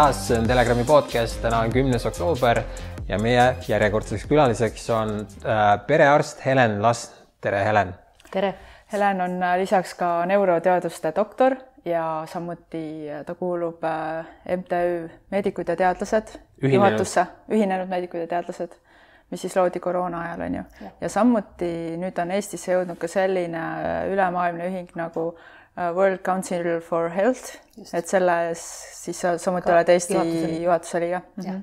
taas, see on Telegrami podcast, täna on kümnes oktoober ja meie järjekordseks külaliseks on äh, perearst Helen Last. tere, Helen. tere. Helen on äh, lisaks ka neuroteaduste doktor ja samuti äh, ta kuulub MTÜ Meedikud ja teadlased ühinenud. juhatusse, Ühinenud Meedikud ja Teadlased, mis siis loodi koroona ajal, on ju. ja samuti nüüd on Eestisse jõudnud ka selline ülemaailmne ühing nagu World Council for Health, et selles siis sa samuti oled Eesti juhatuse liige mm. -hmm.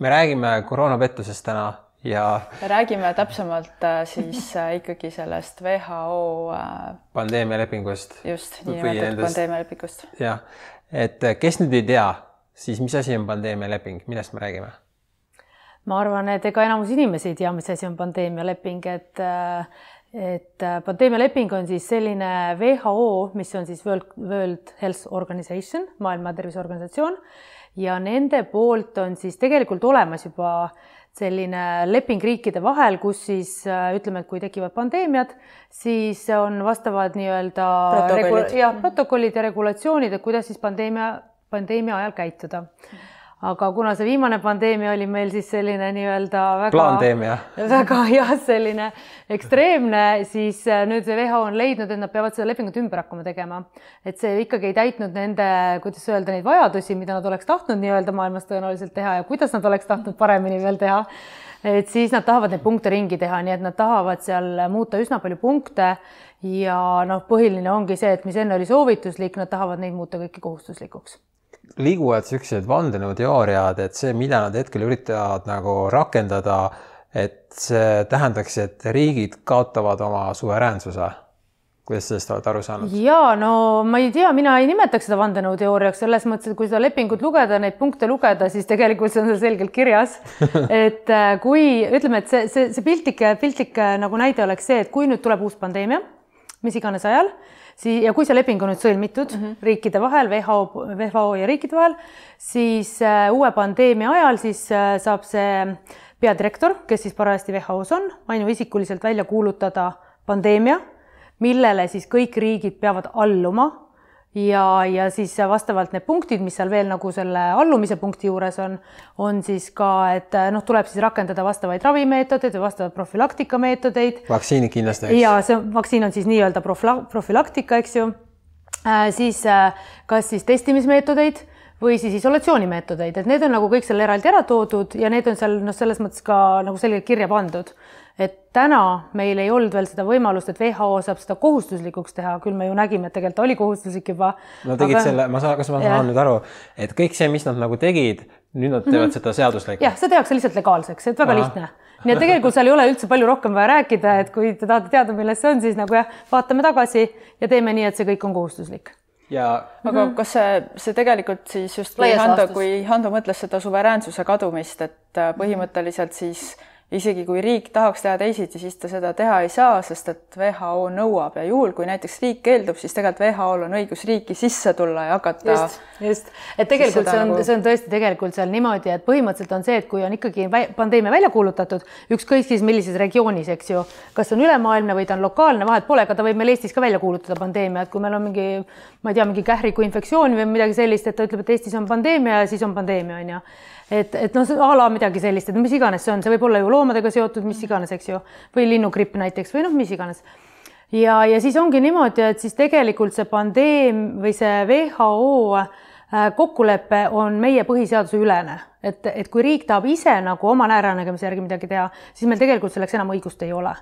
me räägime koroonapettusest täna ja. räägime täpsemalt siis ikkagi sellest WHO pandeemialepingust. just, niinimetatud pandeemialepingust. jah, et kes nüüd ei tea, siis mis asi on pandeemialeping, millest me räägime? ma arvan, et ega enamus inimesi ei tea, mis asi on pandeemialeping, et et pandeemialeping on siis selline WHO, mis on siis World, World Health Organization, Maailma Terviseorganisatsioon. Ja nende poolt on siis tegelikult olemas juba selline leping riikide vahel, kus siis ütleme, et kui tekivad pandeemiad, siis on vastavad nii-öelda protokollid. jah, protokollid ja regulatsioonid, et kuidas siis pandeemia, pandeemia ajal käituda. Mm aga kuna see viimane pandeemia oli meil siis selline nii-öelda väga, väga jah, selline ekstreemne, siis äh, nüüd see WHO on leidnud, et nad peavad seda lepingut ümber hakkama tegema. et see ikkagi ei täitnud nende, kuidas öelda, neid vajadusi, mida nad oleks tahtnud nii-öelda maailmas tõenäoliselt teha ja kuidas nad oleks tahtnud paremini veel teha. et siis nad tahavad neid punkte ringi teha, nii et nad tahavad seal muuta üsna palju punkte ja noh, põhiline ongi see, et mis enne oli soovituslik, nad tahavad neid muuta kõiki kohustuslikuks liiguvad niisugused vandenõuteooriad, et see, mida nad hetkel üritavad nagu rakendada, et see tähendaks, et riigid kaotavad oma suveräänsuse. kuidas sellest oled aru saanud? ja no ma ei tea, mina ei nimetaks seda vandenõuteooriaks selles mõttes, et kui seda lepingut lugeda, neid punkte lugeda, siis tegelikult see on seal selgelt kirjas. et äh, kui ütleme, et see, see, see piltlik, piltlik nagu näide oleks see, et kui nüüd tuleb uus pandeemia, mis iganes ajal sii- ja kui see leping on nüüd sõlmitud mm -hmm. riikide vahel, WHO, WHO ja riikide vahel, siis äh, uue pandeemia ajal siis äh, saab see peadirektor, kes siis parajasti WHO-s on, ainuisikuliselt välja kuulutada pandeemia, millele siis kõik riigid peavad alluma ja, ja siis vastavalt need punktid, mis seal veel nagu selle allumise punkti juures on, on siis ka, et noh, tuleb siis rakendada vastavaid ravimeetodeid või vastavaid profülaktika meetodeid. vaktsiinid kindlasti, eks? ja see vaktsiin on siis nii-öelda profülaktika, eks ju äh,. siis äh, kas siis testimismeetodeid või siis isolatsioonimeetodeid, et need on nagu kõik seal eraldi ära toodud ja need on seal noh, selles mõttes ka nagu selgelt kirja pandud et täna meil ei olnud veel seda võimalust, et WHO saab seda kohustuslikuks teha, küll me ju nägime, et tegelikult oli kohustuslik juba. no tegid aga... selle, ma saan, kas ma saan ja. nüüd aru, et kõik see, mis nad nagu tegid, nüüd nad teevad mm -hmm. seda seaduslikult? jah, see tehakse lihtsalt legaalseks, et väga Aha. lihtne. nii et tegelikult seal ei ole üldse palju rohkem vaja rääkida, et kui te tahate teada, milles see on, siis nagu jah, vaatame tagasi ja teeme nii, et see kõik on kohustuslik ja aga mm -hmm. kas see, see tegelikult siis just kui Hando, kui Hando mõtles seda suveräänsuse kadumist, et põhimõtteliselt siis mm isegi kui riik tahaks teha teisiti, siis ta seda teha ei saa, sest et WHO nõuab ja juhul, kui näiteks riik keeldub, siis tegelikult WHO-l on õigus riiki sisse tulla ja hakata. just, just, et tegelikult see on nagu..., see on tõesti tegelikult seal niimoodi, et põhimõtteliselt on see, et kui on ikkagi pandeemia välja kuulutatud, ükskõik siis millises regioonis, eks ju, kas on ülemaailmne või ta on lokaalne, vahet pole, ega ta võib meil Eestis ka välja kuulutada pandeemia, et kui meil on mingi, ma ei tea, mingi kähriku infektsioon või midagi sellist, et ta ütleb, et Eestis on pandeemia ja siis on pandeemia, on ju et, et noh, a la midagi sellist, et mis iganes see on, see võib olla ju loomadega seotud, mis iganes, eks ju, või linnugripp näiteks või noh, mis iganes. ja, ja siis ongi niimoodi, et siis tegelikult see pandeem või see WHO äh, kokkulepe on meie põhiseaduse ülene, et, et kui riik tahab ise nagu oma äranägemise järgi midagi teha, siis meil tegelikult selleks enam õigust ei ole.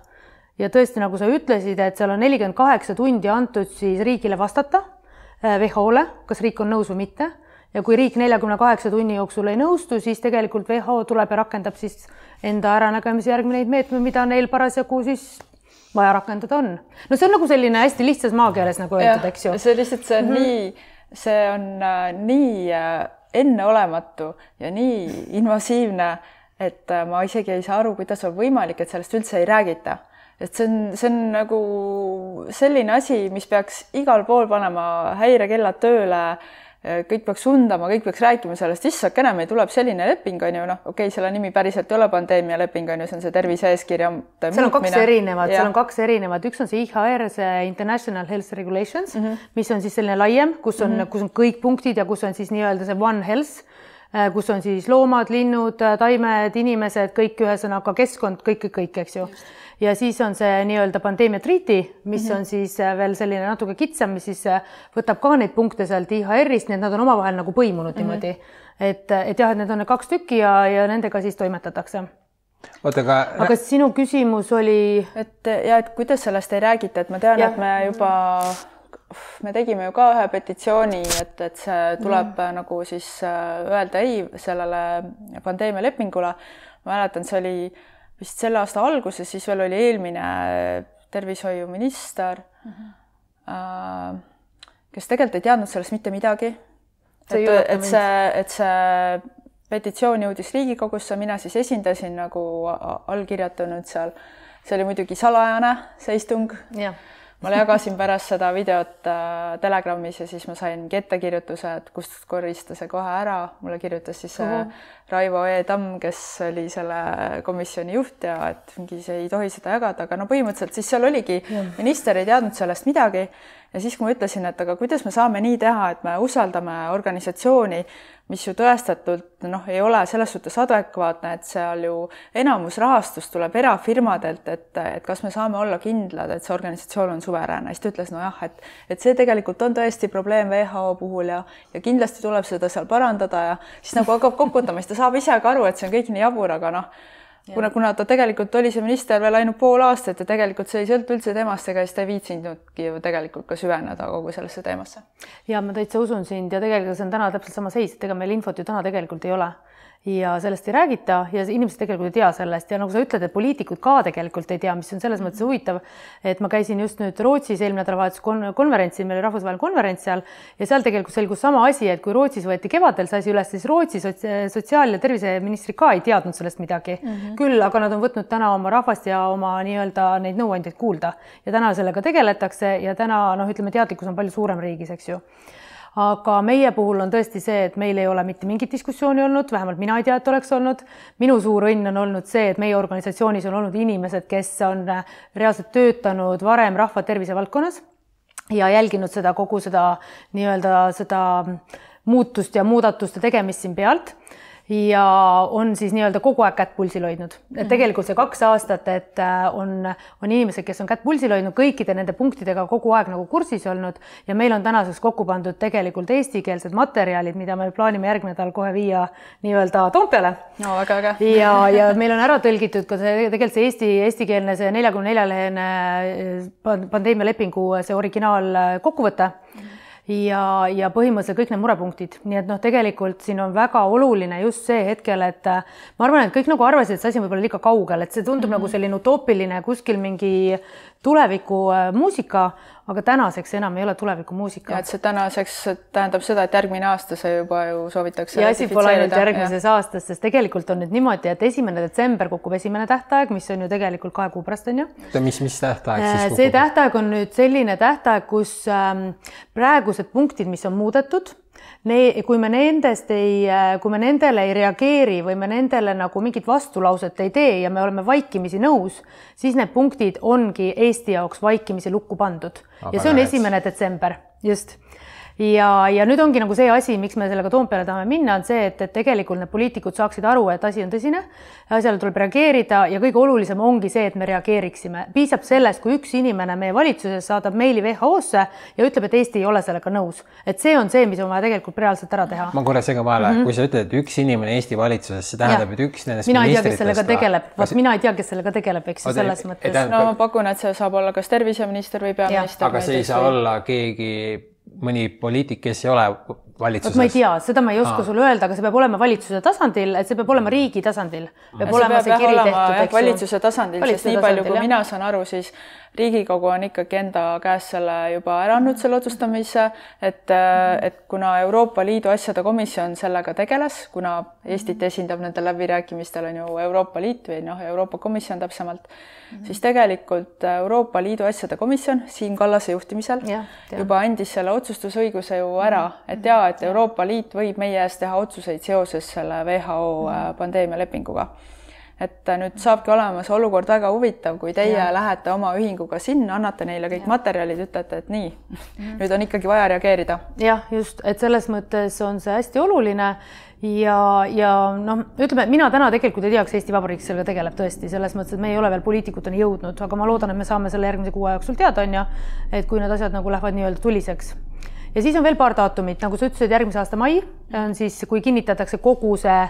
ja tõesti, nagu sa ütlesid, et seal on nelikümmend kaheksa tundi antud siis riigile vastata äh, WHO-le, kas riik on nõus või mitte ja kui riik neljakümne kaheksa tunni jooksul ei nõustu, siis tegelikult WHO tuleb ja rakendab siis enda äranägemise järgi neid meetmeid, mida neil parasjagu siis vaja rakendada on. no see on nagu selline hästi lihtsas maakeeles nagu öeldud, eks ju. see lihtsalt, see on mm -hmm. nii, see on äh, nii äh, enneolematu ja nii invasiivne, et äh, ma isegi ei saa aru, kuidas on võimalik, et sellest üldse ei räägita et see on, see on nagu selline asi, mis peaks igal pool panema häirekellad tööle kõik peaks undama, kõik peaks rääkima sellest, issakene, meil tuleb selline leping, on ju, noh, okei okay,, selle nimi päriselt ei ole pandeemialeping, on ju, see on see tervise-eeskirja seal on kaks erinevat, seal on kaks erinevat, üks on see IHR, see International Health Regulations mm, -hmm. mis on siis selline laiem, kus on mm, -hmm. kus on kõik punktid ja kus on siis nii-öelda see One Health Äh, kus on siis loomad, linnud, äh, taimed, inimesed, kõik ühesõnaga keskkond, kõik, kõik, kõik, eks ju. Ja siis on see nii-öelda pandeemia treaty, mis mm -hmm. on siis äh, veel selline natuke kitsam, mis siis võtab ka neid punkte sealt IHR-ist, nii et nad on omavahel nagu põimunud mm -hmm. niimoodi. et, et jah, et need on need kaks tükki ja, ja nendega siis toimetatakse oota, aga. aga sinu küsimus oli? et ja, et kuidas sellest ei räägita, et ma tean, et me juba me tegime ju ka ühe petitsiooni, et, et see tuleb mm. nagu siis äh, öelda ei sellele pandeemialepingule. ma mäletan, see oli vist selle aasta alguses, siis veel oli eelmine tervishoiuminister mm, -hmm. kes tegelikult ei teadnud sellest mitte midagi. et, et see, et see petitsioon jõudis Riigikogusse, mina siis esindasin nagu allkirjatanud seal. see oli muidugi salajane, see istung. jah ma jagasin pärast seda videot äh, Telegramis ja siis ma saingi ettekirjutuse, et kust korista see kohe ära. mulle kirjutas siis uh -huh. Raivo E Tamm, kes oli selle komisjoni juht ja et mingi see ei tohi seda jagada, aga no põhimõtteliselt siis seal oligi, minister ei teadnud sellest midagi ja siis, kui ma ütlesin, et aga kuidas me saame nii teha, et me usaldame organisatsiooni, mis ju tõestatult noh, ei ole selles suhtes adekvaatne, et seal ju enamus rahastust tuleb erafirmadelt, et, et kas me saame olla kindlad, et see organisatsioon on suveräänne, siis ta ütles nojah, et et see tegelikult on tõesti probleem WHO puhul ja ja kindlasti tuleb seda seal parandada ja siis nagu hakkab kokutama, siis ta saab ise ka aru, et see on kõik nii jabur, aga noh kuna, kuna ta tegelikult oli see minister veel ainult pool aastat ja tegelikult see ei sõltu üldse temast, ega siis ta ei viitsinudki ju tegelikult ka süveneda kogu sellesse teemasse. ja ma täitsa usun sind ja tegelikult see on täna täpselt sama seis, et ega meil infot ju täna tegelikult ei ole ja sellest ei räägita ja inimesed tegelikult ei tea sellest ja nagu sa ütled, et poliitikud ka tegelikult ei tea, mis on selles mõttes huvitav, et ma käisin just nüüd Rootsis eelmine nädalavahetus konverentsil, meil oli rahvusvaheline konverents seal ja seal tegelikult selgus sama asi, et kui Rootsis võeti kevadel see asi üles, siis Rootsi sotsiaal- ja terviseministrid ka ei teadnud sellest midagi mm. -hmm. küll aga nad on võtnud täna oma rahvast ja oma nii-öelda neid nõuandjaid kuulda ja täna sellega tegeletakse ja täna noh, ütleme teadlikkus on palju suurem riigis, eks ju aga meie puhul on tõesti see, et meil ei ole mitte mingit diskussiooni olnud, vähemalt mina ei tea, et oleks olnud. minu suur õnn on olnud see, et meie organisatsioonis on olnud inimesed, kes on reaalselt töötanud varem rahva tervise valdkonnas ja jälginud seda kogu seda nii-öelda seda muutust ja muudatuste tegemist siin pealt ja on siis nii-öelda kogu aeg kätt pulsil hoidnud. et mhm. tegelikult see kaks aastat, et äh, on, on inimesed, kes on kätt pulsil hoidnud kõikide nende punktidega kogu aeg nagu kursis olnud ja meil on tänaseks kokku pandud tegelikult eestikeelsed materjalid, mida me plaanime järgmine nädal kohe viia nii-öelda Toompeale. no väga äge. ja, ja meil on ära tõlgitud ka see tegelikult see eesti, eestikeelne see neljakümne nelja lehene äh, pandeemialepingu see originaal kokkuvõte mm. Ja, ja põhimõtteliselt kõik need murepunktid, nii et noh, tegelikult siin on väga oluline just see hetkel, et äh, ma arvan, et kõik nagu arvasid, et see asi on võib-olla liiga kaugel, et see tundub mm -hmm. nagu selline utoopiline kuskil mingi tulevikumuusika, äh, aga tänaseks enam ei ole tulevikumuusika. et see tänaseks tähendab seda, et järgmine aasta see juba ju soovitakse. ja asi pole ainult järgmises ja. aastas, sest tegelikult on nüüd niimoodi, et esimene detsember kukub esimene tähtaeg, mis on ju tegelikult kahe kuu pärast on ju. mis, mis tähtaeg siis äh, kukub? see tähtaeg on nüüd selline tähtaeg, kus ähm, praegused punktid, mis on muudetud Ne-, kui me nendest ei, kui me nendele ei reageeri või me nendele nagu mingit vastulauset ei tee ja me oleme vaikimisi nõus, siis need punktid ongi Eesti jaoks vaikimisi lukku pandud. Aga ja see on esimene detsember, just ja, ja nüüd ongi nagu see asi, miks me sellega Toompeale tahame minna, on see, et, et tegelikult need poliitikud saaksid aru, et asi on tõsine, asjale tuleb reageerida ja kõige olulisem ongi see, et me reageeriksime. piisab sellest, kui üks inimene meie valitsuses saadab meili WHO-sse ja ütleb, et Eesti ei ole sellega nõus. et see on see, mis on vaja tegelikult reaalselt ära teha. ma korra segan vahele mm, -hmm. kui sa ütled, et üks inimene Eesti valitsuses, see tähendab, et üks nendest mina ei tea, kes sellega tegeleb, vot mina ei tea, kes sellega tegeleb, eks ju, selles mõttes. no ma pakun, et see saab olla kas terviseminister või peaminister. aga see ei saa olla keegi mõni poliitik, kes ei ole valitsuses? ma ei tea, seda ma ei oska Aa. sulle öelda, aga see peab olema valitsuse tasandil, et see peab olema riigi tasandil. peab ja olema see, see kiri olema, tehtud, eks ju. valitsuse tasandil, sest nii palju, kui mina saan aru, siis riigikogu on ikkagi enda käest selle juba ära andnud, selle otsustamise, et, et kuna Euroopa Liidu asjade komisjon sellega tegeles, kuna Eestit esindab nendel läbirääkimistel on ju Euroopa Liit või noh, Euroopa Komisjon täpsemalt mm, -hmm. siis tegelikult Euroopa Liidu asjade komisjon Siim Kallase juhtimisel ja, ja. juba andis selle otsustusõiguse ju ära, et jaa, et Euroopa Liit võib meie eest teha otsuseid seoses selle WHO äh, pandeemialepinguga et nüüd saabki olema see olukord väga huvitav, kui teie ja. lähete oma ühinguga sinna, annate neile kõik ja. materjalid, ütlete, et nii, nüüd on ikkagi vaja reageerida. jah, just, et selles mõttes on see hästi oluline ja, ja noh, ütleme, mina täna tegelikult ei tea, kas Eesti Vabariik sellega tegeleb tõesti, selles mõttes, et me ei ole veel poliitikuteni jõudnud, aga ma loodan, et me saame selle järgmise kuu aja jooksul teada, on ju, et kui need asjad nagu lähevad nii-öelda tuliseks ja siis on veel paar daatumit, nagu sa ütlesid, järgmise aasta mai on siis, kui kinnitatakse kogu see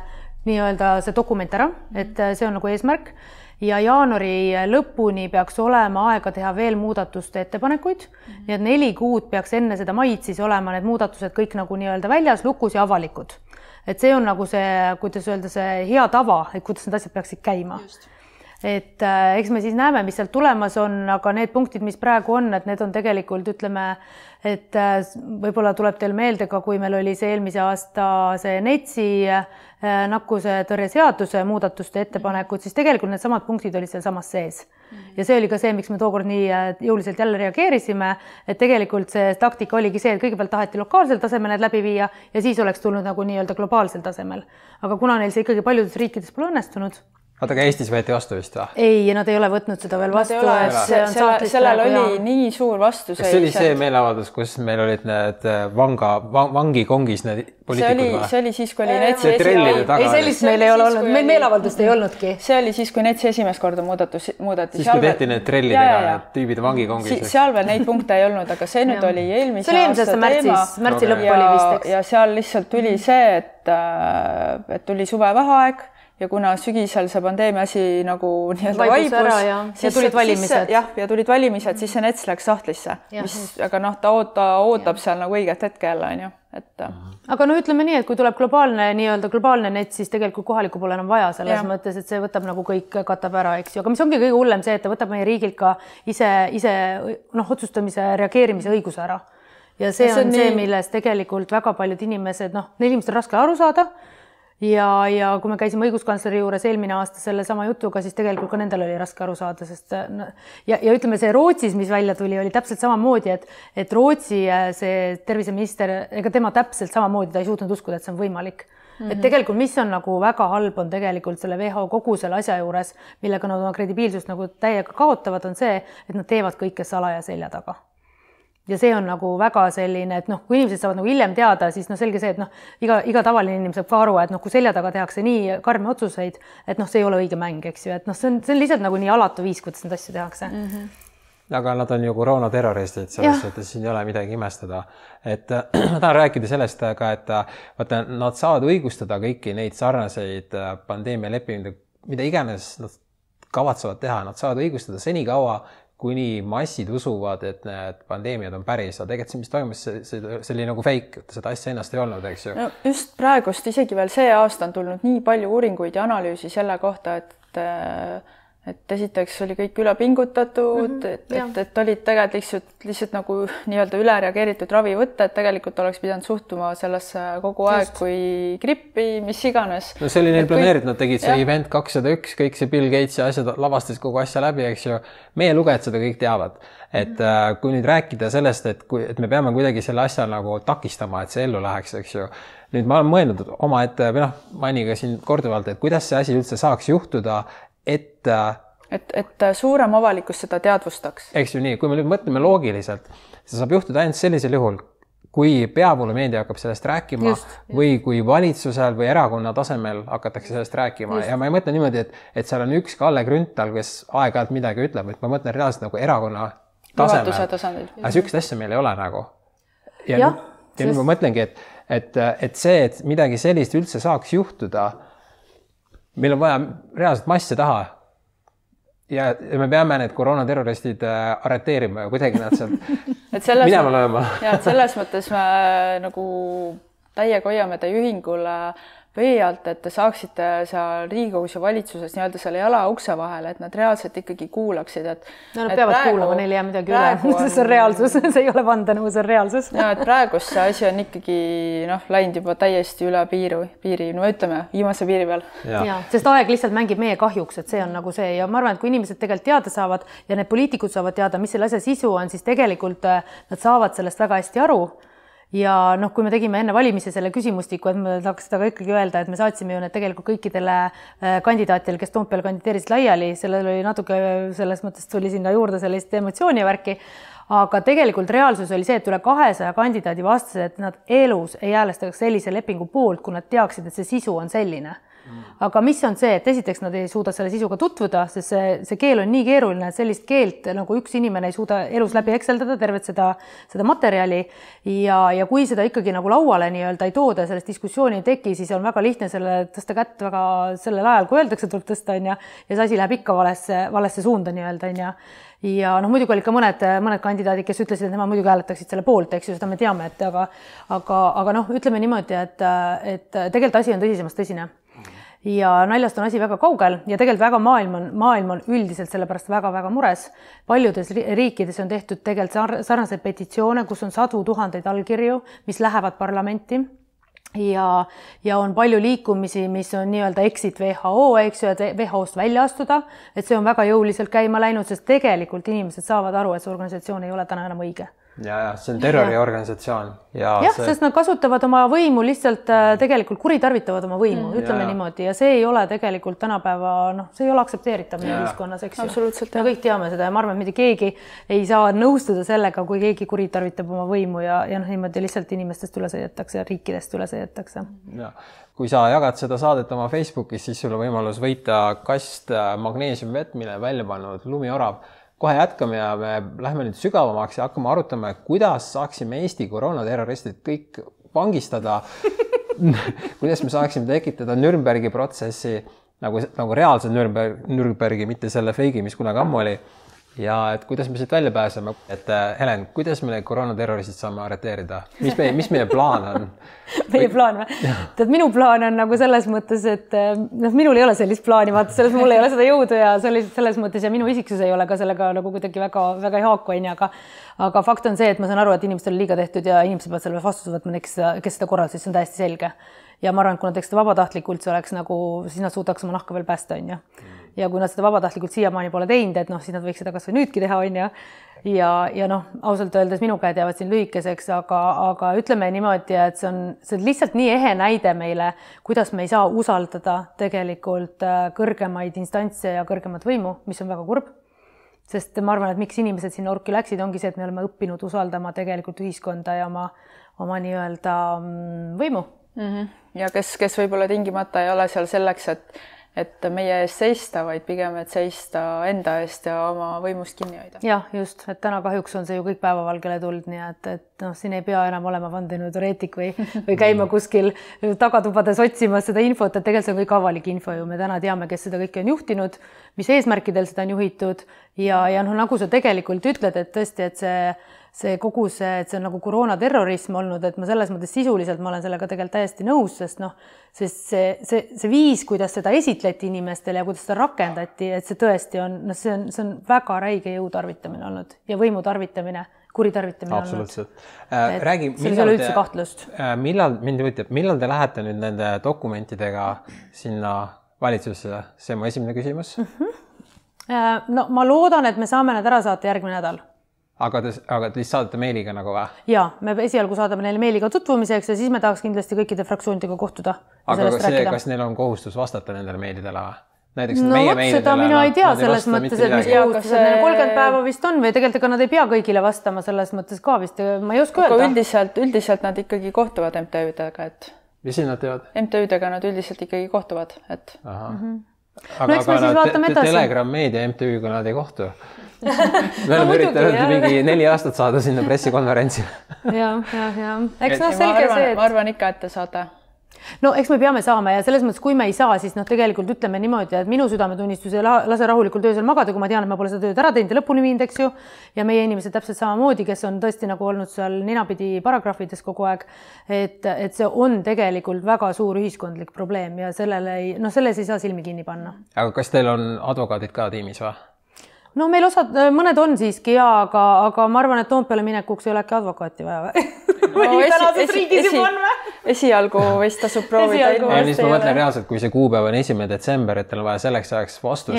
nii-öelda see dokument ära, et äh, see on nagu eesmärk ja jaanuari lõpuni peaks olema aega teha veel muudatuste ettepanekuid mm. -hmm. nii et neli kuud peaks enne seda maid siis olema need muudatused kõik nagu nii-öelda väljas, lukus ja avalikud. et see on nagu see, kuidas öelda, see hea tava, et kuidas need asjad peaksid käima. et äh, eks me siis näeme, mis sealt tulemas on, aga need punktid, mis praegu on, et need on tegelikult ütleme, et äh, võib-olla tuleb teil meelde ka, kui meil oli see eelmise aasta see NETS-i äh, Äh, nakkusetõrje seaduse muudatuste ettepanekud, siis tegelikult needsamad punktid olid sealsamas sees. ja see oli ka see, miks me tookord nii äh, jõuliselt jälle reageerisime, et tegelikult see taktika oligi see, et kõigepealt taheti lokaalsel tasemel need läbi viia ja siis oleks tulnud nagu nii-öelda globaalsel tasemel. aga kuna neil see ikkagi paljudes riikides pole õnnestunud oota, aga Eestis võeti vastu vist või? ei, nad ei ole võtnud seda veel vastu. selle, sellel oli ja. nii suur vastuseis. kas see oli see meeleavaldus, kus meil olid need äh, vanga vang,, vangikongis need poliitikud või? see oli siis, kui oli NETS-i esimene. ei, sellist meil ei ole olnud, meil meeleavaldust ei olnudki. see oli siis, kui NETS-i esimest korda muudatus, muudati. siis, kui tehti need trellidega need tüübid vangikongis si. seal veel neid punkte ei olnud, aga see nüüd oli eelmise aasta teema. märtsi lõpp oli vist, eks. ja seal lihtsalt tuli see, et, äh, et tuli suvevaheaeg ja kuna sügisel see pandeemia asi nagu nii-öelda vaibus, siis tulid valimised. jah, ja tulid valimised, siis see NETS läks sahtlisse, mis, aga noh, ta oota, ootab ja. seal nagu õiget hetke jälle onju, et. aga no ütleme nii, et kui tuleb globaalne nii-öelda globaalne NETS, siis tegelikult kohalikku pole enam vaja selles ja. mõttes, et see võtab nagu kõik, katab ära, eks ju, aga mis ongi kõige hullem see, et ta võtab meie riigilt ka ise, ise noh, otsustamise, reageerimise õiguse ära. ja see, ja see on, on see, nii... millest tegelikult väga paljud inimesed, noh, neil inimestel on raske aru saada ja, ja kui me käisime õiguskantsleri juures eelmine aasta sellesama jutuga, siis tegelikult ka nendel oli raske aru saada, sest no, ja, ja ütleme, see Rootsis, mis välja tuli, oli täpselt samamoodi, et, et Rootsi äh, see terviseminister, ega tema täpselt samamoodi, ta ei suutnud uskuda, et see on võimalik Mm -hmm. et tegelikult, mis on nagu väga halb, on tegelikult selle WHO kogu selle asja juures, millega nad oma kredibiilsust nagu täiega kaotavad, on see, et nad teevad kõike salaja selja taga ja see on nagu väga selline, et noh, kui inimesed saavad nagu hiljem teada, siis noh, selge see, et noh, iga, iga tavaline inimene saab ka aru, et noh, kui selja taga tehakse nii karme otsuseid, et noh, see ei ole õige mäng, eks ju, et noh, see on, see on lihtsalt nagu nii alatu viis, kuidas neid asju tehakse mm. -hmm aga nad on ju koroonaterroristid, selles suhtes siin ei ole midagi imestada. et äh, ma tahan rääkida sellest ka, et äh, vaata, nad saavad õigustada kõiki neid sarnaseid äh, pandeemialepinguid, mida iganes nad kavatsevad teha, nad saavad õigustada senikaua, kuni massid usuvad, et need pandeemiad on päris, aga tegelikult see, mis toimus, see, see, see oli nagu fake, seda asja ennast ei olnud, eks ju. no just praegust, isegi veel see aasta on tulnud nii palju uuringuid ja analüüsi selle kohta, et äh, et esiteks oli kõik üle pingutatud mm, -hmm, et, et, et olid tegelikult lihtsalt, lihtsalt nagu nii-öelda üle reageeritud ravivõtted, tegelikult oleks pidanud suhtuma sellesse kogu aeg Just. kui grippi, mis iganes. no see oli neil planeeritud, nad tegid see jah. event kakssada üks, kõik see Bill Gates ja asjad, lavastasid kogu asja läbi, eks ju. meie lugejad seda kõik teavad, et mm -hmm. kui nüüd rääkida sellest, et kui, et me peame kuidagi selle asja nagu takistama, et see ellu läheks, eks ju nüüd ma olen mõelnud omaette või noh, mainin ka siin korduvalt, et kuidas see asi üldse saaks juhtuda, et et, et suurem avalikkus seda teadvustaks. eks ju nii, kui me nüüd mõtleme loogiliselt, see saab juhtuda ainult sellisel juhul, kui peavoolumeedia hakkab sellest rääkima just, just. või kui valitsusel või erakonna tasemel hakatakse sellest rääkima just. ja ma ei mõtle niimoodi, et, et seal on üks Kalle Grünthal, kes aeg-ajalt midagi ütleb, et ma mõtlen reaalselt nagu erakonna tasemel. aga niisugust asja meil ei ole nagu. ja, ja, ja nüüd ma mõtlengi, et, et, et see, et midagi sellist üldse saaks juhtuda meil on vaja reaalselt masse taha. ja, ja me peame need koroonaterroristid äh, arreteerima ja kuidagi nad sealt minema lööma. ja, et selles mõttes me äh, nagu täiega hoiame teie ühingule vee alt, et te saaksite seal Riigikogus ja valitsuses nii-öelda selle jala ukse vahele, et nad reaalselt ikkagi kuulaksid, et no nad peavad praegu, kuulama, neil ei jää midagi üle, see on reaalsus, see ei ole vandenõu, see on reaalsus. ja et praegust see asi on ikkagi noh, läinud juba täiesti üle piiru, piiri, no ütleme, viimase piiri peal. ja sest aeg lihtsalt mängib meie kahjuks, et see on nagu see. Ja ma arvan, et kui inimesed tegelikult teada saavad ja need poliitikud saavad teada, mis selle asja sisu on, siis tegelikult äh, nad saavad sellest väga hästi aru ja noh, kui me tegime enne valimisi selle küsimustiku, et ma tahaks seda ka ikkagi öelda, et me saatsime ju need tegelikult kõikidele äh, kandidaatidele, kes Toompeal kandideerisid laiali, sellel oli natuke selles mõttes tuli sinna juurde sellist emotsiooni ja värki. aga tegelikult reaalsus oli see, et üle kahesaja kandidaadi vastasid, et nad elus ei häälestaks sellise lepingu poolt, kui nad teaksid, et see sisu on selline aga mis on see, et esiteks nad ei suuda selle sisuga tutvuda, sest see, see keel on nii keeruline, et sellist keelt nagu üks inimene ei suuda elus läbi hekseldada tervet seda, seda materjali. ja, ja kui seda ikkagi nagu lauale nii-öelda ei tooda, sellest diskussiooni ei teki, siis on väga lihtne selle tõsta kätt väga sellel ajal, kui öeldakse, tuleb tõsta, on ju, ja see asi läheb ikka valesse, valesse suunda nii-öelda, on ju. Ja noh, muidugi olid ka mõned, mõned kandidaadid, kes ütlesid, et nemad muidugi hääletaksid selle poolt, eks ju, seda me teame, et aga, aga, aga noh, ütleme niimoodi, et, et tegelikult asi on tõsisemast tõsine ja naljast on asi väga kaugel ja tegelikult väga maailm on, maailm on üldiselt selle pärast väga-väga mures. paljudes riikides on tehtud tegelikult sarnaseid petitsioone, kus on sadu tuhandeid allkirju, mis lähevad parlamenti. Ja, ja on palju liikumisi, mis on nii-öelda exit WHO, eks ju, et WHO-st välja astuda, et see on väga jõuliselt käima läinud, sest tegelikult inimesed saavad aru, et see organisatsioon ei ole täna enam õige ja, ja see on terroriorganisatsioon ja. jah see..., sest nad kasutavad oma võimu lihtsalt äh, tegelikult kuritarvitavad oma võimu mm., ütleme ja, niimoodi ja see ei ole tegelikult tänapäeva noh, see ei ole aktsepteeritav meie ühiskonnas, eks ju. absoluutselt. me kõik teame seda ja ma arvan, et mitte keegi ei saa nõustuda sellega, kui keegi kuritarvitab oma võimu ja, ja noh, niimoodi lihtsalt inimestest üle sõidetakse ja riikidest üle sõidetakse. ja kui sa jagad seda saadet oma Facebookis, siis sul on võimalus võita kast äh, magneesiumvett, mille välja pannud lumiorav kohe jätkame ja me lähme nüüd sügavamaks ja hakkame arutama, kuidas saaksime Eesti koroonaterroristid kõik vangistada. Kuidas me saaksime tekitada Nürnbergi protsessi nagu, nagu reaalse Nürnberg, Nürnbergi, mitte selle feigi, mis kunagi ammu oli ja et kuidas me siit välja pääseme, et äh, Helen, kuidas me need koroonaterroristid saame arreteerida, mis meie, mis meie plaan on meie plaan või? tead, minu plaan on nagu selles mõttes, et äh, noh, minul ei ole sellist plaani, vaata selles mul ei ole seda jõudu ja selles, selles mõttes ja minu isiksus ei ole ka sellega nagu kuidagi väga-väga ei haaku, onju, aga aga fakt on see, et ma saan aru, et inimestele liiga tehtud ja inimesed peavad selle vastutuse võtma, kes seda, kes seda korraldasid, see on täiesti selge. Ja ma arvan, et kui nad teeks seda vabatahtlikult, see oleks nagu, siis nad suudaks oma nahka veel päästa, onju ja kui nad seda vabatahtlikult siiamaani pole teinud, et noh, siis nad võiks seda kasvõi nüüdki teha, on ju. ja, ja noh, ausalt öeldes minu käed jäävad siin lühikeseks, aga, aga ütleme niimoodi, et see on, see on lihtsalt nii ehe näide meile, kuidas me ei saa usaldada tegelikult äh, kõrgemaid instantse ja kõrgemat võimu, mis on väga kurb sest ma arvan, et miks inimesed sinna orki läksid, ongi see, et me oleme õppinud usaldama tegelikult ühiskonda ja oma, oma nii-öelda mm, võimu mm. -hmm. Ja kes, kes võib-olla tingimata ei ole seal selleks, et et meie eest seista, vaid pigem, et seista enda eest ja oma võimust kinni hoida. jah, just, et täna kahjuks on see ju kõik päevavalgele tulnud, nii et, et noh, siin ei pea enam olema vandenõuteoreetik või, või käima kuskil tagatubades otsimas seda infot, et tegelikult see on kõik avalik info ju, me täna teame, kes seda kõike on juhtinud, mis eesmärkidel seda on juhitud ja, ja noh, nagu sa tegelikult ütled, et tõesti, et see see kogu see, et see on nagu koroonaterrorism olnud, et ma selles mõttes sisuliselt ma olen sellega tegelikult täiesti nõus, sest noh, sest see, see, see viis, kuidas seda esitleti inimestele ja kuidas seda rakendati, et see tõesti on, noh, see on, see on väga räige jõu tarvitamine olnud ja võimu tarvitamine, kuritarvitamine absoluutselt. Äh, räägi, millal te, kahtlust. Äh, millal, mind huvitab, millal te lähete nüüd nende dokumentidega sinna valitsusse, see on mu esimene küsimus mm. -hmm. no ma loodan, et me saame need ära saata järgmine nädal aga te, aga te lihtsalt saadate meiliga nagu või? ja me esialgu saadame neile meiliga tutvumiseks ja siis me tahaks kindlasti kõikide fraktsioonidega kohtuda. aga kas, see, kas neil on kohustus vastata nendele meilidele või? näiteks no, meie meilidele. seda mina ei tea selles mõttes, et mis kohustused neil kolmkümmend päeva vist on või tegelikult ega nad ei pea kõigile vastama selles mõttes ka vist, ma ei oska öelda. üldiselt, üldiselt nad ikkagi kohtuvad MTÜ-dega, et. mis siis nad teevad? MTÜ-dega nad üldiselt ikkagi kohtuvad, et. Mm -hmm. aga, no, aga nad te, Telegram Meedia MTÜ-ga nad ei kohtu me oleme üritanud mingi neli aastat saada sinna pressikonverentsile ja, ja, ja eks noh, selge arvan, see, et. ma arvan ikka, et te saate no eks me peame saama ja selles mõttes, kui me ei saa, siis noh, tegelikult ütleme niimoodi, et minu südametunnistus ei lase rahulikult öösel magada, kui ma tean, et ma pole seda tööd ära teinud ja lõpuni viinud, eks ju. ja meie inimesed täpselt samamoodi, kes on tõesti nagu olnud seal ninapidi paragrahvides kogu aeg. et, et see on tegelikult väga suur ühiskondlik probleem ja sellele ei, noh, selles ei saa silmi kinni panna. aga kas teil on advokaadid ka tiimis või? No meil osad, mõned on siiski ja, aga, aga ma arvan, et Toompeale minekuks ei ole äkki advokaati vaja või no,? tänases riigis juba on või? esialgu vist tasub proovida. ja siis ma mõtlen reaalselt, kui see kuupäev on esimene detsember, et teil on vaja selleks ajaks vastust,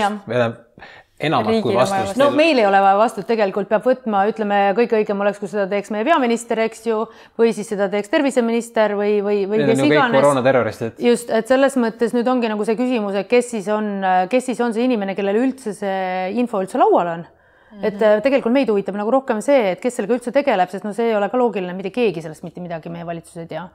enamat kui vastust. no meil ei ole vaja vastust, tegelikult peab võtma, ütleme, kõige õigem oleks, kui seda teeks meie peaminister, eks ju, või siis seda teeks terviseminister või, või, või kes iganes. koroonaterroristid. just, et selles mõttes nüüd ongi nagu see küsimus, et kes siis on, kes siis on see inimene, kellel üldse see info üldse laual on et äh, tegelikult meid huvitab nagu rohkem see, et kes sellega üldse tegeleb, sest no see ei ole ka loogiline, mitte keegi sellest mitte midagi meie valitsus ei tea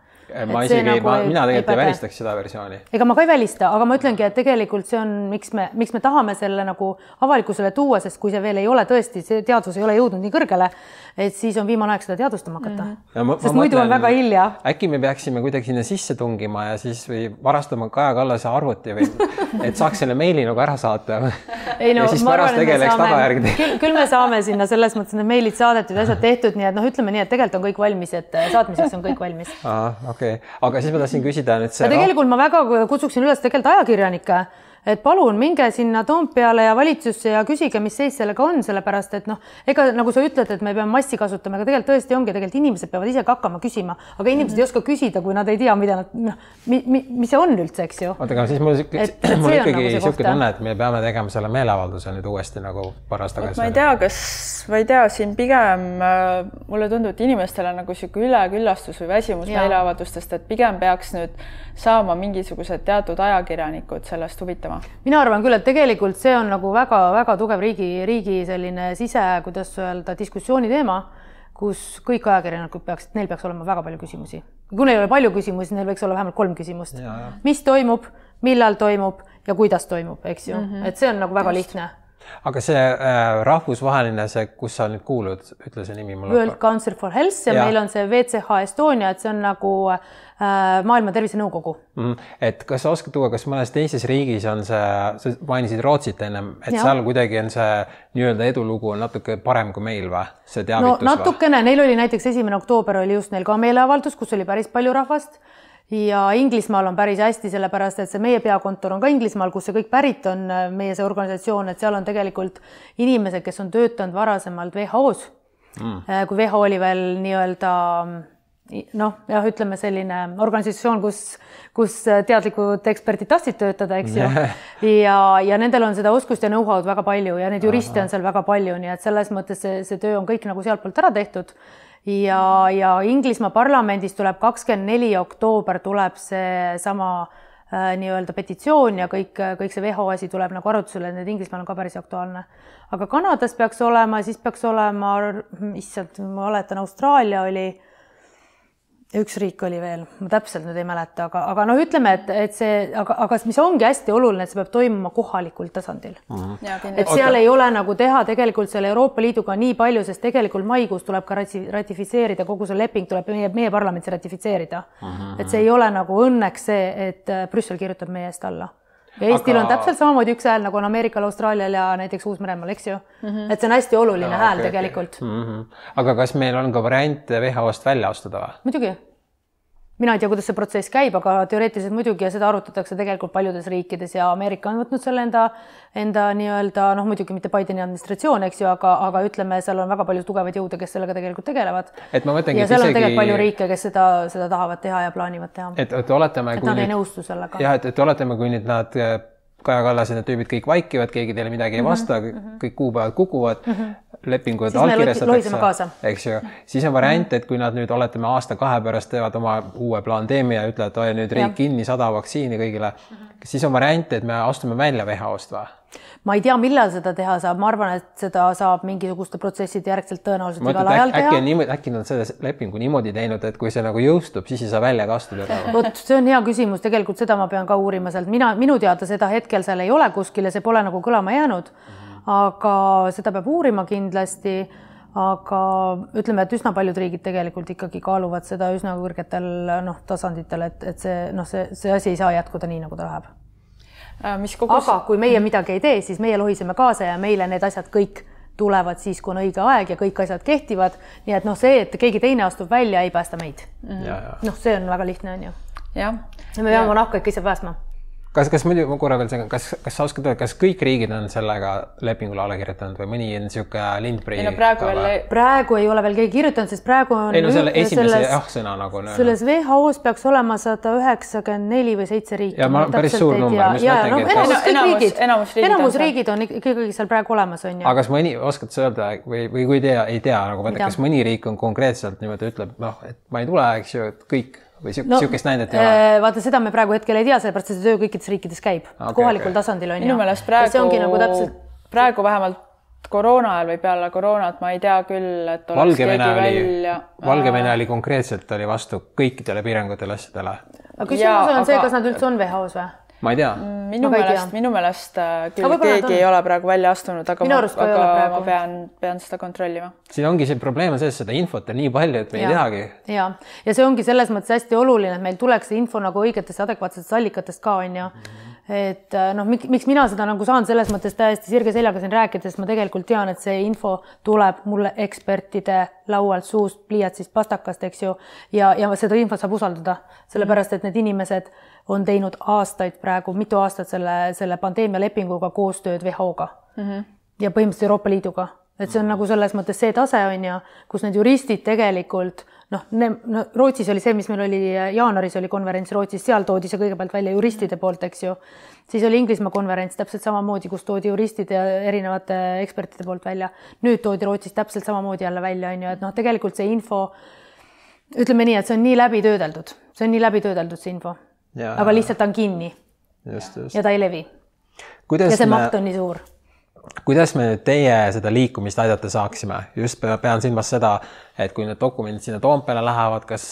ma isegi, nagu ma, mina tegelikult ei, ei välistaks seda versiooni. ega ma ka ei välista, aga ma ütlengi, et tegelikult see on, miks me, miks me tahame selle nagu avalikkusele tuua, sest kui see veel ei ole tõesti, see teadvus ei ole jõudnud nii kõrgele, et siis on viimane aeg seda teadvustama hakata mm. -hmm. sest ma muidu mõtlen, on väga hilja. äkki me peaksime kuidagi sinna sisse tungima ja siis või varastama Kaja Kallase arvuti või et saaks selle meili nagu ära saata ei no ma arvan, et me saame, küll, küll me saame sinna selles mõttes need meilid saadetud, asjad tehtud, nii et noh, ütleme nii, et tegelikult on kõik valmis, et saatmiseks on kõik valmis. Okei okay., aga siis ma tahtsin küsida nüüd see. tegelikult ma väga kutsuksin üles tegelikult ajakirjanikke et palun minge sinna Toompeale ja valitsusse ja küsige, mis seis sellega on, sellepärast et noh, ega nagu sa ütled, et me peame massi kasutama, aga tegelikult tõesti ongi, tegelikult inimesed peavad ise ka hakkama küsima, aga inimesed mm -hmm. ei oska küsida, kui nad ei tea, mida nad noh, mi, mi, mis see on üldse, eks ju. oota, aga siis mul, mul ikkagi niisugune nagu tunne, et me peame tegema selle meeleavalduse nüüd uuesti nagu paras tagasi. ma ei tea, kas, ma ei tea, siin pigem äh, mulle tundub, et inimestel on nagu niisugune üleküllastus või väsimus meeleavaldustest, et pigem peaks nüüd saama mingisugused teatud ajakirjanikud sellest huvitama? mina arvan küll, et tegelikult see on nagu väga-väga tugev riigi, riigi selline sise, kuidas öelda, diskussiooni teema, kus kõik ajakirjanikud peaksid, neil peaks olema väga palju küsimusi. kui neil ei ole palju küsimusi, neil võiks olla vähemalt kolm küsimust. mis toimub, millal toimub ja kuidas toimub, eks ju mm, -hmm. et see on nagu väga Just. lihtne aga see äh, rahvusvaheline, see, kus sa nüüd kuulud, ütle see nimi mulle. World Council for Health ja, ja meil on see WCH Estonia, et see on nagu äh, Maailma Tervisenõukogu mm,. et kas sa oskad tuua, kas mõnes teises riigis on see, sa mainisid Rootsit ennem, et ja. seal kuidagi on see nii-öelda edulugu on natuke parem kui meil või, see teavitus no,? natukene, neil oli näiteks esimene oktoober oli just neil ka meeleavaldus, kus oli päris palju rahvast ja Inglismaal on päris hästi, sellepärast et see meie peakontor on ka Inglismaal, kus see kõik pärit on, meie see organisatsioon, et seal on tegelikult inimesed, kes on töötanud varasemalt WHO-s mm., äh, kui WHO oli veel nii-öelda noh, jah, ütleme selline organisatsioon, kus, kus teadlikud eksperdid tahtsid töötada, eks ju. Ja, ja nendel on seda oskust ja know-how'd väga palju ja neid juriste on seal väga palju, nii et selles mõttes see, see töö on kõik nagu sealtpoolt ära tehtud. Ja, ja Inglismaa parlamendis tuleb kakskümmend neli oktoober tuleb seesama äh, nii-öelda petitsioon ja kõik, kõik see WHO asi tuleb nagu arutusele, need Inglismaal on ka päris aktuaalne. aga Kanadas peaks olema, siis peaks olema, issand, ma mäletan, Austraalia oli üks riik oli veel, ma täpselt nüüd ei mäleta, aga, aga noh, ütleme, et, et see, aga, aga mis ongi hästi oluline, et see peab toimuma kohalikul tasandil mm. -hmm. et seal Oota. ei ole nagu teha tegelikult selle Euroopa Liiduga nii palju, sest tegelikult maikuus tuleb ka ratifitseerida, kogu see leping tuleb meie, meie parlamendis ratifitseerida mm. -hmm. et see ei ole nagu õnneks see, et Brüssel kirjutab meie eest alla ja Eestil aga... on täpselt samamoodi üks hääl, nagu on Ameerikal, Austraalial ja näiteks Uus-Meremaal, eks ju mm. -hmm. et see on hästi oluline ja, hääl okay, tegelikult okay. mm. -hmm. aga kas meil on ka variant WHO-st välja astuda või? muidugi mina ei tea, kuidas see protsess käib, aga teoreetiliselt muidugi ja seda arutatakse tegelikult paljudes riikides ja Ameerika on võtnud selle enda, enda nii-öelda noh, muidugi mitte Bideni administratsioon, eks ju, aga, aga ütleme, seal on väga palju tugevaid jõude, kes sellega tegelikult tegelevad. et ma mõtlengi, et seal isegi... on tegelikult palju riike, kes seda, seda tahavad teha ja plaanivad teha. et, et oletame. et nad ei nõustu sellega. jah, et, et oletame, kui nüüd nad Kaja Kallase need tüübid kõik vaikivad, keegi teile midagi ei vasta mm, -hmm. kõik kuupäevad kukuvad mm, -hmm. lepingud allkirjastatakse, eks ju. siis on variant, et kui nad nüüd oletame aasta-kahe pärast teevad oma uue pandeemia ja ütlevad, oi nüüd riik kinni, sada vaktsiini kõigile mm, -hmm. siis on variant, et me astume välja WHO-st või? Ma ei tea, millal seda teha saab, ma arvan, et seda saab mingisuguste protsesside järgselt tõenäoliselt igal ajal teha. äkki on niimoodi, äkki nad selle lepingu niimoodi teinud, et kui see nagu jõustub, siis ei saa välja ka astuda. vot see on hea küsimus, tegelikult seda ma pean ka uurima sealt, mina, minu teada seda hetkel seal ei ole kuskil ja see pole nagu kõlama jäänud. aga seda peab uurima kindlasti aga ütleme, et üsna paljud riigid tegelikult ikkagi kaaluvad seda üsna kõrgetel noh, tasanditel, et, et see noh, see, see asi ei saa jätkuda nii, nagu ta läheb. Äh, mis kogus... aga kui meie midagi ei tee, siis meie lohiseme kaasa ja meile need asjad kõik tulevad siis, kui on õige aeg ja kõik asjad kehtivad. nii et noh, see, et keegi teine astub välja, ei päästa meid -hmm.. noh, see on väga lihtne, on ju. jah. ja me peame oma nahka ikka ise päästma kas, kas muidu ma korra veel segan, kas, kas sa oskad öelda, kas kõik riigid on sellega lepingule alla kirjutanud või mõni on niisugune lindprii? ei no praegu veel ei... praegu ei ole veel keegi kirjutanud, sest praegu on. ei no selle esimese jah-sõna nagu. selles WHO-s peaks olema sada üheksakümmend neli või seitse riiki. ja ma päris suur number, mis ma ütlengi no,. enamus, kõik riigid, enamus riigid, enamus riigid on ikkagi seal praegu olemas, on ju. aga kas mõni, oskad sa öelda või, või kui ei tea, ei tea nagu kas mõni riik on konkreetselt niimoodi ütleb, noh, et ma ei tule, eks ju, et kõik või siukest no, sihukest näidet ei ole? Äh, vaata, seda me praegu hetkel ei tea, sellepärast et see töö kõikides riikides käib okay, kohalikul okay. tasandil on ju. minu meelest praegu, nagu täpselt... praegu vähemalt koroona ajal või peale koroonat ma ei tea küll, et oleks Valgevene keegi oli, välja. Valgevene oli konkreetselt oli vastu kõikidele piirangutele asjadele. aga küsimus ja, on aga... see, kas nad üldse on WHO-s või? Ma ei tea. minu ma meelest, minu meelest äh, küll keegi ei ole praegu välja astunud, aga, ma, aga ma pean, pean seda kontrollima. siin ongi see probleem on selles, seda infot on nii palju, et me ja. ei teagi. ja, ja see ongi selles mõttes hästi oluline, et meil tuleks see info nagu õigetest adekvaatsetest allikatest ka on ju mm. -hmm et äh, noh, miks mina seda nagu saan selles mõttes täiesti sirge seljaga siin rääkida, sest ma tegelikult tean, et see info tuleb mulle ekspertide laualt, suust, pliiatsist, pastakast, eks ju, ja, ja seda infot saab usaldada, sellepärast et need inimesed on teinud aastaid praegu, mitu aastat selle, selle pandeemia lepinguga koostööd WHO-ga mm -hmm. ja põhimõtteliselt Euroopa Liiduga, et see on nagu selles mõttes see tase on ju, kus need juristid tegelikult noh, no Rootsis oli see, mis meil oli jaanuaris oli konverents Rootsis, seal toodi see kõigepealt välja juristide poolt, eks ju. siis oli Inglismaa konverents täpselt samamoodi, kus toodi juristid ja erinevate ekspertide poolt välja. nüüd toodi Rootsis täpselt samamoodi jälle välja, on ju, et noh, tegelikult see info ütleme nii, et see on nii läbi töödeldud, see on nii läbi töödeldud, see info aga lihtsalt ta on kinni. ja ta ei levi. ja see me... maht on nii suur kuidas me nüüd teie seda liikumist aidata saaksime, just pean silmas seda, et kui need dokumendid sinna Toompeale lähevad, kas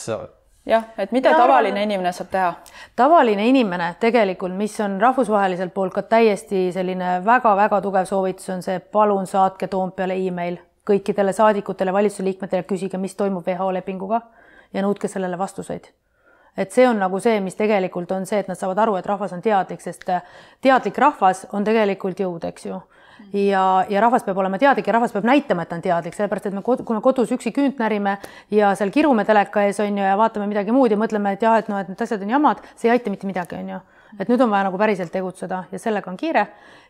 jah, et mida ja, tavaline inimene saab teha? tavaline inimene tegelikult, mis on rahvusvaheliselt poolt ka täiesti selline väga-väga tugev soovitus, on see, palun saatke Toompeale email kõikidele saadikutele, valitsuse liikmetele, küsige, mis toimub WHO lepinguga ja nõudke sellele vastuseid et see on nagu see, mis tegelikult on see, et nad saavad aru, et rahvas on teadlik, sest teadlik rahvas on tegelikult jõud, eks ju. Ja, ja rahvas peab olema teadlik ja rahvas peab näitama, et ta on teadlik, sellepärast et me, kui me kodus üksi küünt närime ja seal kirume teleka ees on ju ja vaatame midagi muud ja mõtleme, et jah, et noh, et need asjad on jamad, see ei aita mitte midagi, on ju. Et nüüd on vaja nagu päriselt tegutseda ja sellega on kiire.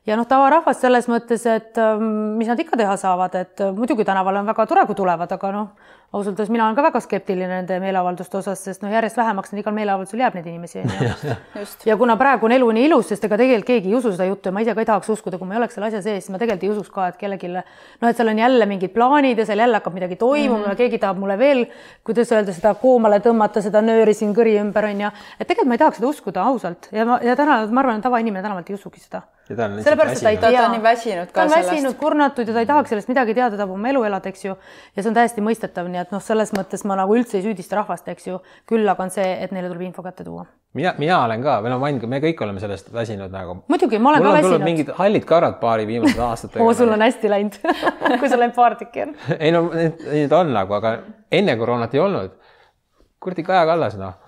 ja noh, tavarahvas selles mõttes, et ähm, mis nad ikka teha saavad, et äh, muidugi tänaval on väga tore, kui tulevad, aga noh, ausalt öeldes mina olen ka väga skeptiline nende meeleavalduste osas, sest noh, järjest vähemaks igal meeleavaldusel jääb neid inimesi on ju. ja kuna praegu on elu nii ilus, sest ega tegelikult keegi ei usu seda juttu ja ma ise ka ei tahaks uskuda, kui ma ei oleks selle asja sees, siis ma tegelikult ei usuks ka, et kellelgi noh, et seal on jälle mingid plaanid ja seal jälle hakkab midagi toimuma mm ja keegi tahab mulle veel, kuidas öelda, seda koomale tõmmata, seda nööri siin kõri ümber on ju. et tegelikult ma ei tahaks seda uskuda ausalt. Ja ma ja täna ma arvan, et tavainimene tänavalt ei usugi seda sellepärast, et ta ei, ta on nii väsinud ka sellest. ta on väsinud, kurnatud ja ta ei tahaks sellest midagi teada, tahab oma elu elada, eks ju. ja see on täiesti mõistetav, nii et noh, selles mõttes ma nagu üldse ei süüdista rahvast, eks ju. küll aga on see, et neile tuleb info kätte tuua. mina, mina olen ka, või no ma olen, me kõik oleme sellest väsinud nagu. muidugi, ma olen mul ka väsinud. mingid hallid karad paari viimased aastatega oo, sul on hästi läinud kui sul ainult paar tükki on ei no neid on nagu, aga enne koroonat ei olnud. kuradi Kaja Kallas, noh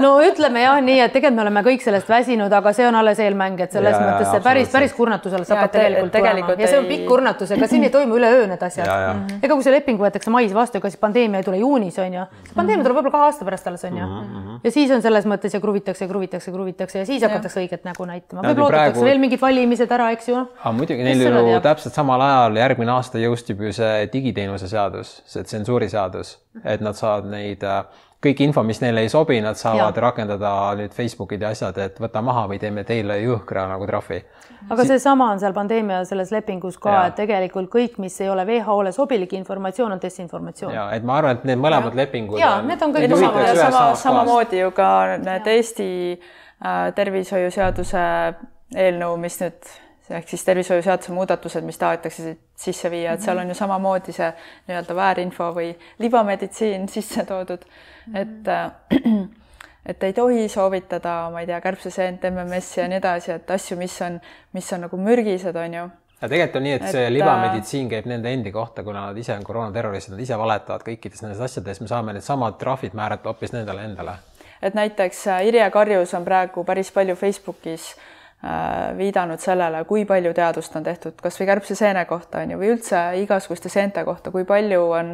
no ütleme jah, nii et tegelikult me oleme kõik sellest väsinud, aga see on alles eelmäng, et selles ja, mõttes see päris, päris kurnatusele saab ka tegelikult tulema ja see on pikk kurnatus, ega siin ei toimu üleöö need asjad. ega kui see leping võetakse mais vastu, ega siis pandeemia ei tule juunis, on ju. pandeemia tuleb võib-olla kahe aasta pärast alles, on ju. Mhm. ja siis on selles mõttes ja kruvitakse, kruvitakse, kruvitakse ja siis hakatakse õiget nägu näitama. võib-olla oodatakse veel mingid valimised ära, eks ju. aga muidugi, neil ju täpselt samal ajal järgmine aasta jõustub ju see digiteenuse seadus, see tsensuuriseadus, et nad saavad neid äh, kõik info, mis neile ei sobi, nad saavad ja. rakendada nüüd Facebookid ja asjad, et võta maha või teeme teile jõhkra nagu trahvi. aga seesama on seal pandeemia selles lepingus ka, et tegelikult kõik, mis ei ole WHO-le sobilik informatsioon, on desinformatsioon. ja et ma arvan, et need mõlemad ja. lepingud. ja need on kõik sama, sama, samamoodi ju ka need Eesti äh, tervishoiuseaduse eelnõu, mis nüüd ehk siis tervishoiuseaduse muudatused, mis tahetakse sisse viia, et seal on ju samamoodi see nii-öelda väärinfo või libameditsiin sisse toodud, et et ei tohi soovitada, ma ei tea, kärbseseent, MMS-i ja nii edasi, et asju, mis on, mis on nagu mürgised, on ju. ja tegelikult on nii, et see et, libameditsiin käib nende endi kohta, kuna nad ise on koroonaterroristid, nad ise valetavad kõikides nendes asjades, me saame needsamad trahvid määrata hoopis nendele endale. et näiteks äh, Irje Karjus on praegu päris palju Facebookis äh, viidanud sellele, kui palju teadust on tehtud kas või kärbseseene kohta on ju, või üldse igasuguste seente kohta, kui palju on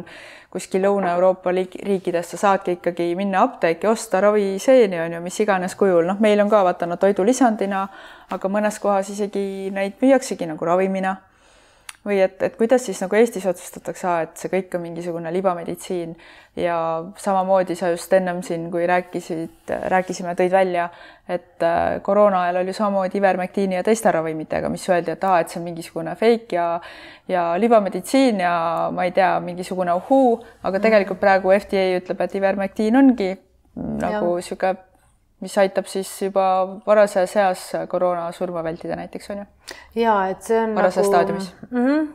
kuskil Lõuna-Euroopa riikides sa saadki ikkagi minna apteeki, osta raviseeni on ju, mis iganes kujul, noh, meil on ka vaata nad toidulisandina, aga mõnes kohas isegi neid müüaksegi nagu ravimina või et, et kuidas siis nagu Eestis otsustatakse, et see kõik on mingisugune libameditsiin ja samamoodi sa just ennem siin, kui rääkisid, rääkisime, tõid välja, et äh, koroona ajal oli samamoodi ivermektiini ja teiste ravimitega, mis öeldi, et aa, et see on mingisugune fake ja ja libameditsiin ja ma ei tea, mingisugune uhuu, aga tegelikult praegu FDA ütleb, et ivermektiin ongi nagu niisugune mis aitab siis juba varases eas koroonasurma vältida näiteks on ju. Ja et see on varases nagu... staadiumis mm. -hmm.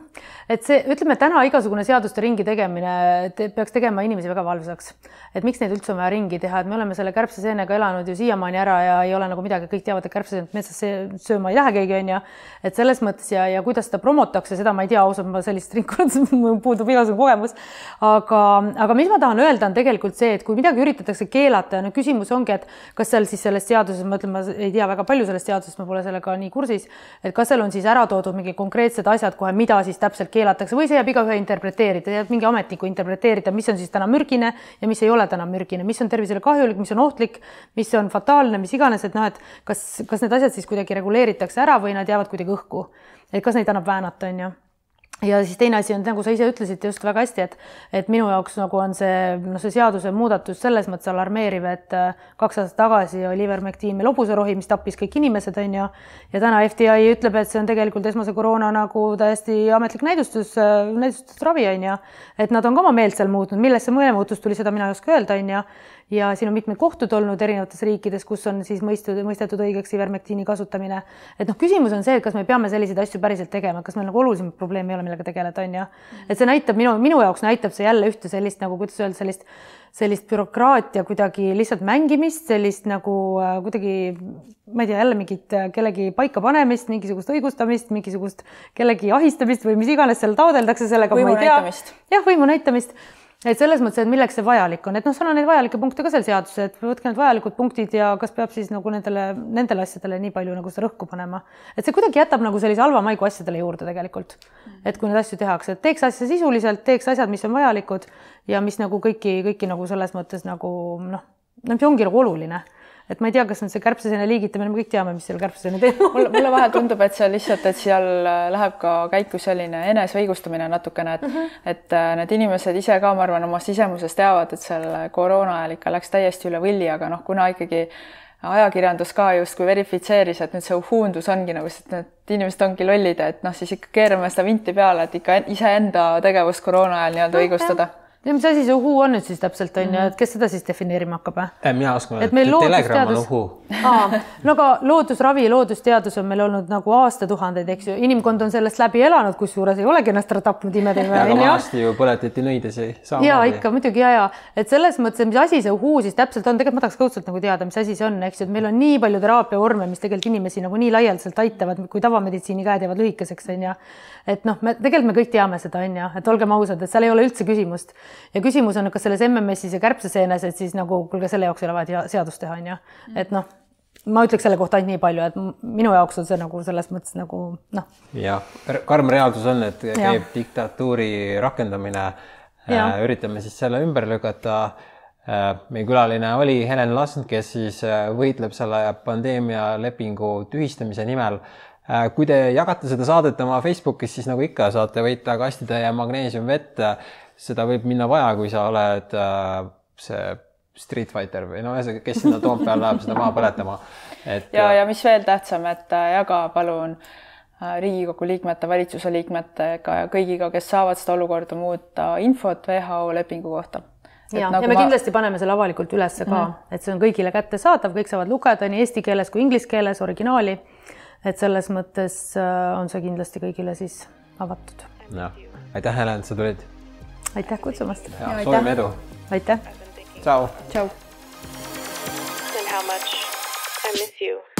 et see, ütleme täna igasugune seaduste ringi tegemine te, peaks tegema inimesi väga valvsaks, et miks neid üldse on vaja ringi teha, et me oleme selle kärbseseenega elanud ju siiamaani ära ja ei ole nagu midagi, kõik teavad, et kärbseseenet metsas sööma ei lähe keegi on ju. et selles mõttes ja, ja kuidas seda promotakse, seda ma ei tea, ausalt ma sellist ringkonda, puudub igasugune kogemus. aga, aga mis ma tahan öelda, on tegelikult see, et kui midagi üritatakse keelata ja no küsimus ongi, et kas seal siis selles seaduses, ma ütlen, ma ei tea väga palju sellest seadusest, ma pole sellega nii kursis, et kas seal on siis ära toodud mingi konkreetsed asjad kohe, mida siis täpselt keelatakse või see jääb igaühe interpreteerida, jääb mingi ametniku interpreteerida, mis on siis täna mürgine ja mis ei ole täna mürgine, mis on tervisele kahjulik, mis on ohtlik, mis on fataalne, mis iganes, et noh, et kas, kas need asjad siis kuidagi reguleeritakse ära või nad jäävad kuidagi õhku. et kas neid annab väänata, on ju ja siis teine asi on, nagu sa ise ütlesid just väga hästi, et, et minu jaoks nagu on see, noh, see seadusemuudatus selles mõttes alarmeeriv, et äh, kaks aastat tagasi oli ivermektiin meil hobuserohi, mis tappis kõik inimesed, on ju. ja täna FDI ütleb, et see on tegelikult esmase koroona nagu täiesti ametlik näidustus, äh, näidustusravi, on ju. et nad on ka oma meelt seal muutnud, millest see meelemuutus tuli, seda mina ei oska öelda, on ju ja siin on mitmed kohtud olnud erinevates riikides, kus on siis mõistud, mõistetud õigeks ivermektiini kasutamine. et noh, küsimus on see, et kas me peame selliseid asju päriselt tegema, kas meil nagu olulisemat probleemi ei ole, millega tegeleda, on ju. et see näitab minu, minu jaoks näitab see jälle ühte sellist nagu, kuidas öelda, sellist sellist bürokraatia kuidagi lihtsalt mängimist, sellist nagu äh, kuidagi, ma ei tea, jälle mingit äh, kellegi paikapanemist, mingisugust õigustamist, mingisugust kellegi ahistamist või mis iganes seal taodeldakse sellega. võimu näitamist. jah, võimu näitamist et selles mõttes, et milleks see vajalik on, et noh, seal on neid vajalikke punkte ka seal seaduses, et võtke need vajalikud punktid ja kas peab siis nagu nendele, nendele asjadele nii palju nagu seda rõhku panema. et see kuidagi jätab nagu sellise halva maigu asjadele juurde tegelikult. et kui neid asju tehakse, et teeks asja sisuliselt, teeks asjad, mis on vajalikud ja mis nagu kõiki, kõiki nagu selles mõttes nagu noh, noh, ongi nagu oluline et ma ei tea, kas on see kärbseseene liigitamine, me kõik teame, mis seal kärbseseene teema on. mulle vahel tundub, et see lihtsalt, et seal äh, läheb ka käiku selline eneseõigustamine natukene, et mm, -hmm. et äh, need inimesed ise ka, ma arvan, oma sisemuses teavad, et seal koroona ajal ikka läks täiesti üle võlli, aga noh, kuna ikkagi ajakirjandus ka justkui verifitseeris, et nüüd see uhuundus ongi nagu, et need inimesed ongi lollid, et noh, siis ikka keerame seda vinti peale, et ikka iseenda tegevust koroona ajal nii-öelda õigustada ja mis asi see uhuu on nüüd siis täpselt on ju, et kes seda siis defineerima hakkab? mina oskan öelda, et telegramm on uhuu. no aga loodusravi, loodusteadus on meil olnud nagu aastatuhandeid, eks ju, inimkond on sellest läbi elanud, kusjuures ei olegi ennast ära tapnud imeteeme. aga vanasti ju põletati nõidesi. ja ikka muidugi ja, ja et selles mõttes, et mis asi see uhuu siis täpselt on, tegelikult ma tahaks ka õudselt nagu teada, mis asi see on, eks ju, et meil on nii palju teraapiavorme, mis tegelikult inimesi nagu nii laialdaselt aitavad, kui tavameditsiini käed jäävad lühikeseks, on ju. et noh, me tegelikult me kõik teame seda, on ju, et olgem ausad, et seal ei ole üldse küsimust ja küsimus on, kas selles MMS-is ja kärbseseenes, et siis nagu kuulge, selle jaoks ei ole vaja seadust teha, on ju, mm. et noh, ma ütleks selle kohta ainult nii palju, et minu jaoks on see nagu selles mõttes nagu noh. jah, karm reaalsus on, et käib ja. diktatuuri rakendamine. Äh, üritame siis selle ümber lükata äh, meie külaline oli Helen Lasn, kes siis äh, võitleb selle pandeemialepingu tühistamise nimel. kui te jagate seda saadet oma Facebookis, siis nagu ikka, saate võita kastitäie magneesiumvett seda võib minna vaja, kui sa oled äh, see Street Fighter või no ühesõnaga, kes sinna Toompeal läheb seda maha põletama. et ja, ja mis veel tähtsam, et äh, jaga palun äh, Riigikogu liikmete, valitsuse liikmetega ja kõigiga, kes saavad seda olukorda muuta, infot WHO lepingu kohta. ja, nagu ja me ma... kindlasti paneme selle avalikult üles ka mm, -hmm. et see on kõigile kättesaadav, kõik saavad lugeda nii eesti keeles kui inglise keeles originaali. et selles mõttes äh, on see kindlasti kõigile siis avatud. jah, aitäh, Helen, et sa tulid aitäh kutsumast. soovime edu. aitäh. tšau. tšau. And how much I miss you.